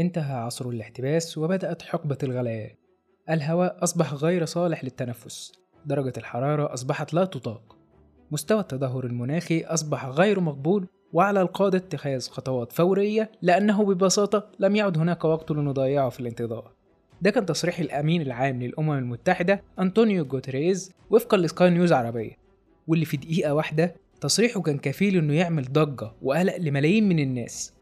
انتهى عصر الاحتباس وبدأت حقبة الغليان الهواء أصبح غير صالح للتنفس. درجة الحرارة أصبحت لا تطاق. مستوى التدهور المناخي أصبح غير مقبول وعلى القادة اتخاذ خطوات فورية لأنه ببساطة لم يعد هناك وقت لنضيعه في الانتظار. ده كان تصريح الأمين العام للأمم المتحدة أنطونيو جوتريز وفقا لسكاي نيوز عربية. واللي في دقيقة واحدة تصريحه كان كفيل إنه يعمل ضجة وقلق لملايين من الناس.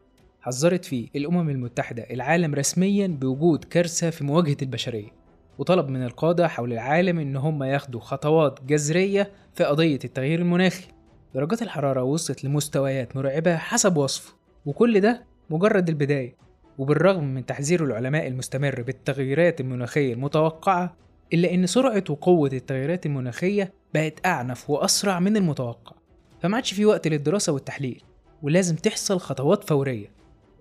حذرت فيه الأمم المتحدة العالم رسميا بوجود كارثة في مواجهة البشرية وطلب من القادة حول العالم إن هم ياخدوا خطوات جذرية في قضية التغيير المناخي. درجات الحرارة وصلت لمستويات مرعبة حسب وصفه وكل ده مجرد البداية. وبالرغم من تحذير العلماء المستمر بالتغييرات المناخية المتوقعة إلا إن سرعة وقوة التغييرات المناخية بقت أعنف وأسرع من المتوقع. فما عادش في وقت للدراسة والتحليل ولازم تحصل خطوات فورية.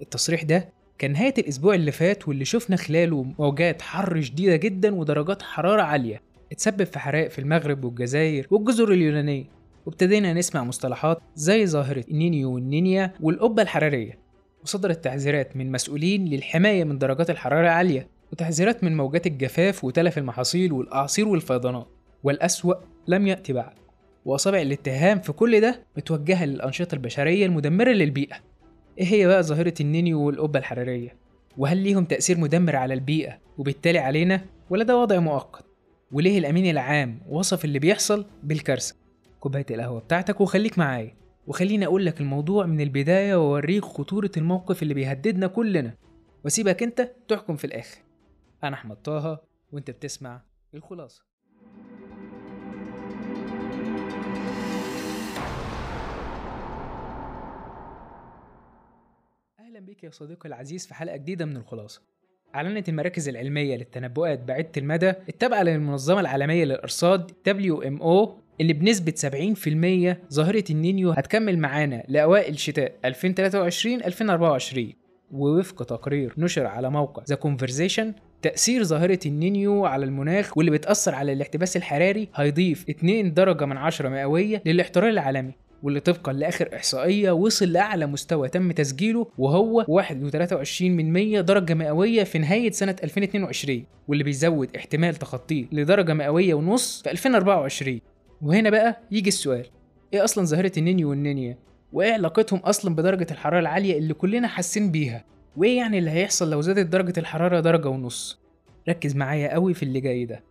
التصريح ده كان نهاية الأسبوع اللي فات واللي شفنا خلاله موجات حر شديدة جدا ودرجات حرارة عالية. اتسبب في حرائق في المغرب والجزائر والجزر اليونانية. وابتدينا نسمع مصطلحات زي ظاهرة النينيو والنينيا والقبة الحرارية. وصدرت تحذيرات من مسؤولين للحماية من درجات الحرارة العالية. وتحذيرات من موجات الجفاف وتلف المحاصيل والأعاصير والفيضانات. والأسوأ لم يأتي بعد. وأصابع الاتهام في كل ده متوجهة للأنشطة البشرية المدمرة للبيئة. إيه هي بقى ظاهرة النينيو والقبة الحرارية؟ وهل ليهم تأثير مدمر على البيئة وبالتالي علينا ولا ده وضع مؤقت؟ وليه الأمين العام وصف اللي بيحصل بالكارثة؟ كوباية القهوة بتاعتك وخليك معايا وخليني أقول لك الموضوع من البداية وأوريك خطورة الموقف اللي بيهددنا كلنا وأسيبك أنت تحكم في الآخر أنا أحمد طه وأنت بتسمع الخلاصة يا صديقي العزيز في حلقة جديدة من الخلاصة. أعلنت المراكز العلمية للتنبؤات بعيدة المدى التابعة للمنظمة العالمية للأرصاد WMO اللي بنسبة 70% ظاهرة النينيو هتكمل معانا لأوائل شتاء 2023-2024 ووفق تقرير نشر على موقع The Conversation تأثير ظاهرة النينيو على المناخ واللي بتأثر على الاحتباس الحراري هيضيف 2 درجة من 10 مئوية للاحترار العالمي. واللي طبقا لآخر إحصائية وصل لأعلى مستوى تم تسجيله وهو 1.23 من 100 درجة مئوية في نهاية سنة 2022 واللي بيزود احتمال تخطيه لدرجة مئوية ونص في 2024 وهنا بقى يجي السؤال إيه أصلا ظاهرة النينيو والنينيا؟ وإيه علاقتهم أصلا بدرجة الحرارة العالية اللي كلنا حاسين بيها؟ وإيه يعني اللي هيحصل لو زادت درجة الحرارة درجة ونص؟ ركز معايا قوي في اللي جاي ده.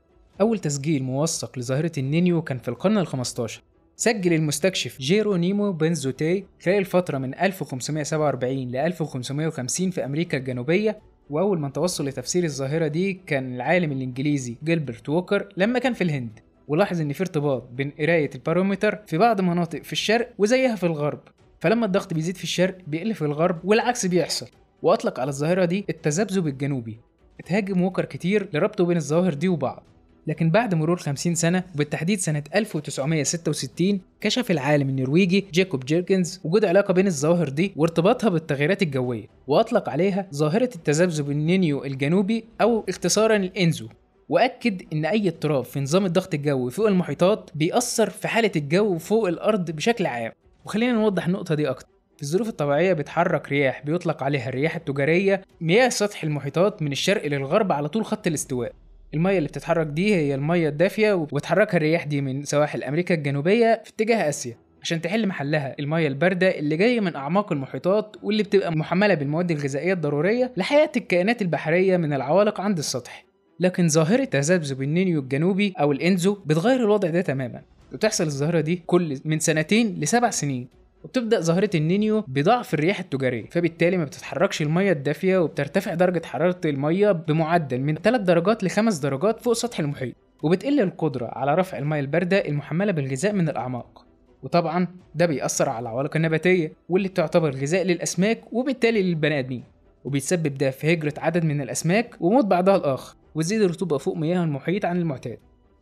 أول تسجيل موثق لظاهرة النينيو كان في القرن ال15 سجل المستكشف جيرونيمو بنزوتي خلال الفترة من 1547 ل 1550 في أمريكا الجنوبية وأول من توصل لتفسير الظاهرة دي كان العالم الإنجليزي جيلبرت ووكر لما كان في الهند. ولاحظ إن في ارتباط بين قراية البارومتر في بعض مناطق في الشرق وزيها في الغرب. فلما الضغط بيزيد في الشرق بيقل في الغرب والعكس بيحصل. وأطلق على الظاهرة دي التذبذب الجنوبي. اتهاجم ووكر كتير لربطه بين الظواهر دي وبعض. لكن بعد مرور 50 سنة وبالتحديد سنة 1966 كشف العالم النرويجي جاكوب بيركنز وجود علاقة بين الظواهر دي وارتباطها بالتغيرات الجوية وأطلق عليها ظاهرة التذبذب النينيو الجنوبي أو اختصارا ال ENSO. وأكد إن أي اضطراب في نظام الضغط الجوي فوق المحيطات بيأثر في حالة الجو فوق الأرض بشكل عام. وخلينا نوضح النقطة دي أكتر. في الظروف الطبيعية بيتحرك رياح بيطلق عليها الرياح التجارية مياه سطح المحيطات من الشرق للغرب على طول خط الاستواء. المية اللي بتتحرك دي هي المية الدافية وبتحركها الرياح دي من سواحل أمريكا الجنوبية في اتجاه آسيا عشان تحل محلها. المية الباردة اللي جاية من أعماق المحيطات واللي بتبقى محملة بالمواد الغذائية الضرورية لحياة الكائنات البحرية من العوالق عند السطح. لكن ظاهرة تذبذب النينيو الجنوبي أو الإنزو بتغير الوضع ده تماما. وتحصل الظاهرة دي كل من سنتين لسبع سنين. وبتبدأ ظاهرة النينيو بضعف الرياح التجارية فبالتالي ما بتتحركش المية الدافية وبترتفع درجة حرارة المية بمعدل من 3 درجات ل 5 درجات فوق سطح المحيط وبتقل القدرة على رفع المية الباردة المحملة بالغذاء من الأعماق. وطبعا ده بيأثر على العوالق النباتية واللي تعتبر غذاء للأسماك وبالتالي للبني آدمين. وبيتسبب ده في هجرة عدد من الأسماك وموت بعضها الآخر وتزيد الرطوبة فوق مياه المحيط عن المعتاد.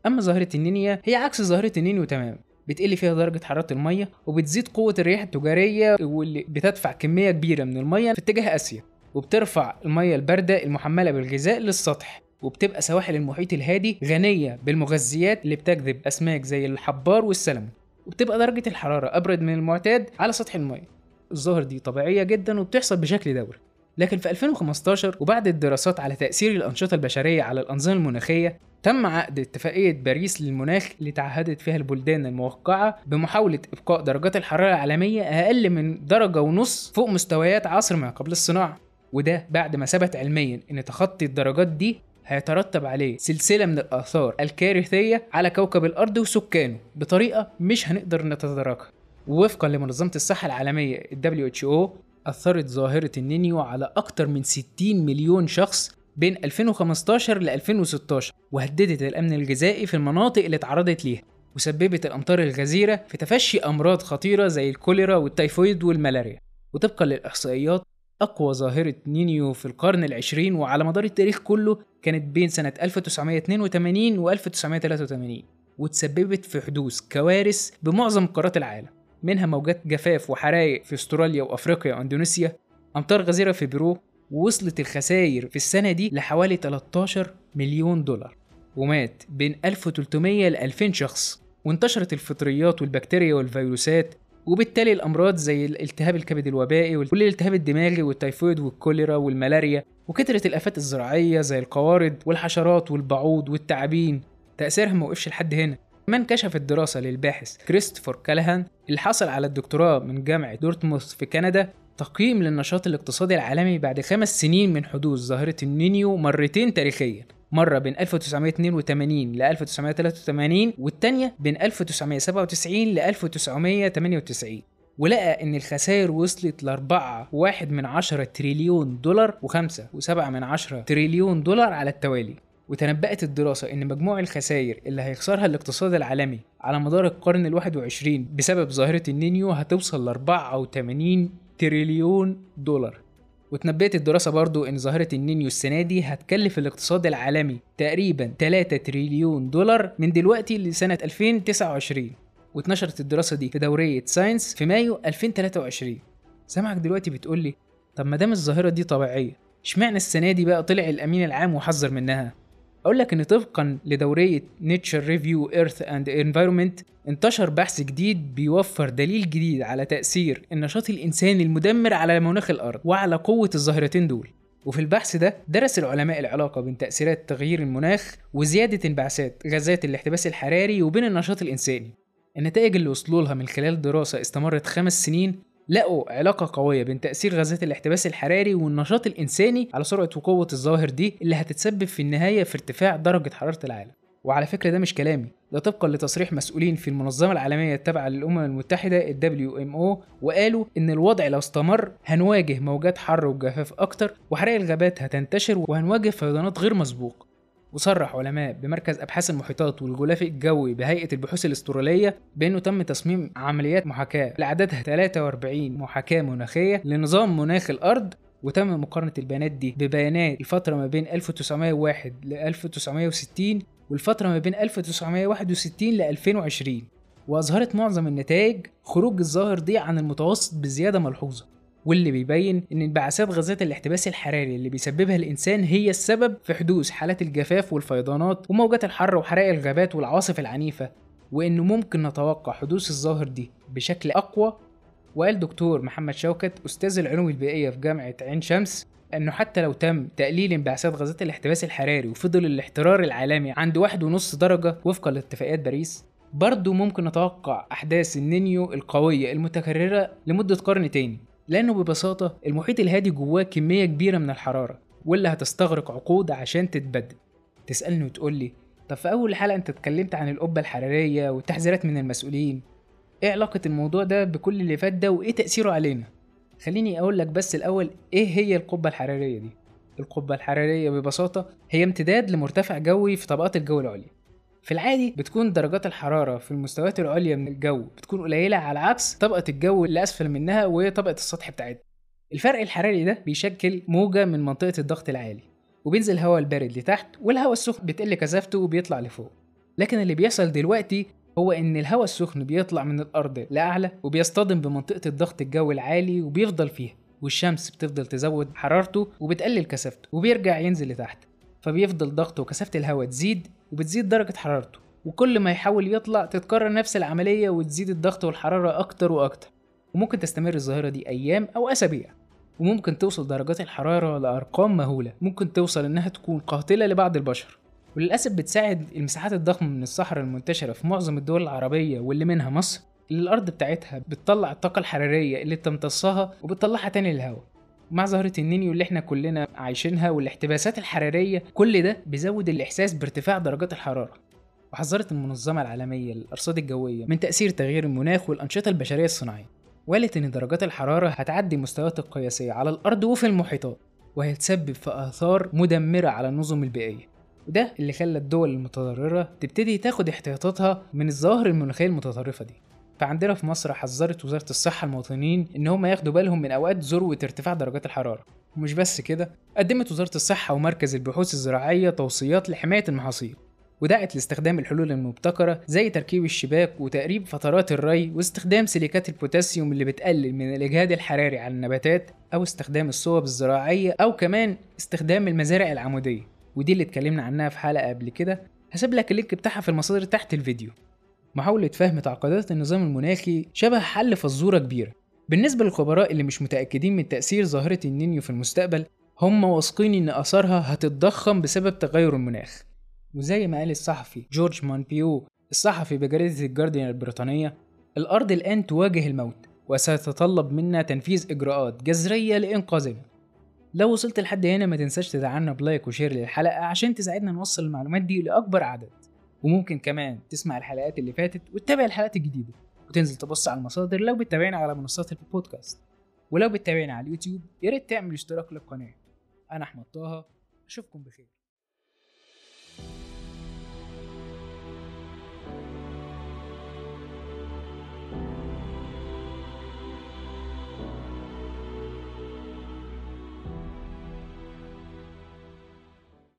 أما ظاهرة النينيا هي عكس ظاهرة النينيو تماما. بتقل فيها درجة حرارة المية وبتزيد قوة الرياح التجارية واللي بتدفع كمية كبيرة من المية في اتجاه آسيا. وبترفع المية الباردة المحملة بالغذاء للسطح. وبتبقى سواحل المحيط الهادي غنية بالمغذيات اللي بتجذب أسماك زي الحبار والسلمون. وبتبقى درجة الحرارة أبرد من المعتاد على سطح المية. الظاهر دي طبيعية جدا وبتحصل بشكل دوري. لكن في 2015 وبعد الدراسات على تأثير الأنشطة البشرية على الأنظمة المناخية تم عقد اتفاقية باريس للمناخ اللي تعهدت فيها البلدان الموقعة بمحاولة إبقاء درجات الحرارة العالمية أقل من درجة ونص فوق مستويات عصر ما قبل الصناعة. وده بعد ما ثبت علميا إن تخطي الدرجات دي هيترتب عليه سلسلة من الآثار الكارثية على كوكب الأرض وسكانه بطريقة مش هنقدر نتداركها. ووفقا لمنظمة الصحة العالمية ال WHO أثرت ظاهرة النينيو على أكتر من 60 مليون شخص بين 2015 ل 2016 وهددت الأمن الغذائي في المناطق اللي اتعرضت ليها وسببت الأمطار الغزيرة في تفشي أمراض خطيرة زي الكوليرا والتيفويد والملاريا. وطبقا للإحصائيات أقوى ظاهرة نينيو في القرن العشرين وعلى مدار التاريخ كله كانت بين سنة 1982 و 1983 وتسببت في حدوث كوارث بمعظم قارات العالم منها موجات جفاف وحرايق في أستراليا وأفريقيا وأندونيسيا أمطار غزيرة في بيرو ووصلت الخسائر في السنة دي لحوالي 13 مليون دولار ومات بين 1300 ل 2000 شخص وانتشرت الفطريات والبكتيريا والفيروسات وبالتالي الأمراض زي الالتهاب الكبد الوبائي والالتهاب الدماغي والتيفويد والكوليرا والملاريا وكثره الآفات الزراعية زي القوارض والحشرات والبعوض والتعابين. تأثيرها ما وقفش لحد هنا. كمان كشفت دراسة للباحث كريستوفر كالهان اللي حصل على الدكتوراه من جامعة دورتموث في كندا تقييم للنشاط الاقتصادي العالمي بعد خمس سنين من حدوث ظاهرة النينيو مرتين تاريخيا. مرة بين 1982 ل 1983 والتانية بين 1997 ل 1998 ولقى إن الخسائر وصلت لأربعة واحد من عشرة تريليون دولار وخمسة وسبعة من عشرة تريليون دولار على التوالي. وتنبأت الدراسة إن مجموع الخسائر اللي هيخسرها الاقتصاد العالمي على مدار القرن الواحد وعشرين بسبب ظاهرة النينيو هتوصل ل 84 تريليون دولار. وتنبأت الدراسة برضو إن ظاهرة النينيو السنة دي هتكلف الاقتصاد العالمي تقريبا 3 تريليون دولار من دلوقتي لسنة 2029 واتنشرت الدراسة دي في دورية Science في مايو 2023 سامعك دلوقتي بتقول لي طب ما دام الظاهرة دي طبيعية إشمعنى السنة دي بقى طلع الأمين العام وحذر منها؟ أقول لك إن طبقا لدورية Nature Review Earth and Environment انتشر بحث جديد بيوفر دليل جديد على تأثير النشاط الإنساني المدمر على مناخ الأرض وعلى قوة الظاهرتين دول. وفي البحث ده درس العلماء العلاقة بين تأثيرات تغيير المناخ وزيادة انبعاثات غازات الاحتباس الحراري وبين النشاط الإنساني. النتائج اللي وصلوا لها من خلال دراسة استمرت خمس سنين لقوا علاقة قوية بين تأثير غازات الاحتباس الحراري والنشاط الإنساني على سرعة وقوة الظواهر دي اللي هتتسبب في النهاية في ارتفاع درجة حرارة العالم. وعلى فكرة ده مش كلامي ده طبقا لتصريح مسؤولين في المنظمة العالمية التابعة للأمم المتحدة ال WMO وقالوا إن الوضع لو استمر هنواجه موجات حر وجفاف أكتر وحرائق الغابات هتنتشر وهنواجه فيضانات غير مسبوق. وصرح علماء بمركز أبحاث المحيطات والغلاف الجوي بهيئة البحوث الأسترالية بأنه تم تصميم عمليات محاكاة. لعددها 43 محاكاة مناخية لنظام مناخ الأرض وتم مقارنة البيانات دي ببيانات الفترة ما بين 1901 ل 1960 والفترة ما بين 1961 ل 2020 وأظهرت معظم النتائج خروج الظاهر دي عن المتوسط بزيادة ملحوظة. واللي بيبين إن انبعاثات غازات الاحتباس الحراري اللي بيسببها الإنسان هي السبب في حدوث حالات الجفاف والفيضانات وموجات الحر وحرائق الغابات والعواصف العنيفة وانه ممكن نتوقع حدوث الظاهر دي بشكل أقوى. وقال دكتور محمد شوكت أستاذ العلوم البيئية في جامعة عين شمس إنه حتى لو تم تقليل انبعاثات غازات الاحتباس الحراري وفضل الاحترار العالمي عند واحد ونص درجة وفقا لاتفاقيات باريس برضه ممكن نتوقع أحداث النينيو القوية المتكررة لمدة قرن تاني. لأنه ببساطة المحيط الهادي جواه كمية كبيرة من الحرارة واللي هتستغرق عقود عشان تتبدل تسألني وتقول لي طب في أول حلقة أنت اتكلمت عن القبة الحرارية والتحذيرات من المسؤولين إيه علاقة الموضوع ده بكل اللي فات ده وإيه تأثيره علينا؟ خليني أقول لك بس الأول إيه هي القبة الحرارية دي؟ القبة الحرارية ببساطة هي امتداد لمرتفع جوي في طبقات الجو العليا في العادي بتكون درجات الحرارة في المستويات العليا من الجو بتكون قليلة على عكس طبقة الجو اللي أسفل منها وهي طبقة السطح بتاعتها. الفرق الحراري ده بيشكل موجة من منطقة الضغط العالي وبينزل الهواء البارد لتحت والهواء السخن بتقل كثافته وبيطلع لفوق. لكن اللي بيحصل دلوقتي هو إن الهواء السخن بيطلع من الأرض لأعلى وبيصطدم بمنطقة الضغط الجوي العالي وبيفضل فيها والشمس بتفضل تزود حرارته وبتقلل كثافته وبيرجع ينزل لتحت. فبيفضل ضغطه وكثافة الهواء تزيد وبتزيد درجة حرارته وكل ما يحاول يطلع تتكرر نفس العملية وتزيد الضغط والحرارة أكتر وأكتر وممكن تستمر الظاهرة دي أيام أو أسابيع وممكن توصل درجات الحرارة لأرقام مهولة ممكن توصل إنها تكون قاتلة لبعض البشر وللأسف بتساعد المساحات الضخمة من الصحراء المنتشرة في معظم الدول العربية واللي منها مصر اللي الأرض بتاعتها بتطلع الطاقة الحرارية اللي بتمتصها وبتطلعها تاني للهواء. مع ظاهرة النينيو اللي إحنا كلنا عايشينها والاحتباسات الحرارية كل ده بيزود الإحساس بارتفاع درجات الحرارة. وحذرت المنظمة العالمية للأرصاد الجوية من تأثير تغيير المناخ والأنشطة البشرية الصناعية. وقالت إن درجات الحرارة هتعدي المستويات القياسية على الأرض وفي المحيطات وهتسبب في آثار مدمرة على النظم البيئية. وده اللي خلى الدول المتضررة تبتدي تاخد احتياطاتها من الظواهر المناخية المتطرفة دي. فعندنا في مصر حذرت وزارة الصحة المواطنين إن هم ياخدوا بالهم من أوقات ذروة ارتفاع درجات الحرارة. ومش بس كده قدمت وزارة الصحة ومركز البحوث الزراعية توصيات لحماية المحاصيل. ودعت لاستخدام الحلول المبتكرة زي تركيب الشباك وتقريب فترات الري واستخدام سيليكات البوتاسيوم اللي بتقلل من الإجهاد الحراري على النباتات أو استخدام الصوب الزراعية أو كمان استخدام المزارع العمودية. ودي اللي اتكلمنا عنها في حلقة قبل كده. هسيب لك ال link بتاعها في المصادر تحت الفيديو. محاولة فهم تعقيدات النظام المناخي شبه حل فزورة كبيرة. بالنسبة للخبراء اللي مش متأكدين من تأثير ظاهرة النينيو في المستقبل هم واثقين إن آثارها هتتضخم بسبب تغير المناخ. وزي ما قال الصحفي جورج مونبيو الصحفي بجريدة الجارديان البريطانية الأرض الآن تواجه الموت وسيتطلب منا تنفيذ إجراءات جذرية لإنقاذنا لو وصلت لحد هنا ما تنساش تدعمنا ب like و share للحلقة عشان تساعدنا نوصل المعلومات دي لأكبر عدد. وممكن كمان تسمع الحلقات اللي فاتت وتتابع الحلقات الجديدة. وتنزل تبص على المصادر لو بتتابعنا على منصات البودكاست. ولو بتتابعنا على اليوتيوب يا ريت تعمل اشتراك للقناة. أنا أحمد طه أشوفكم بخير.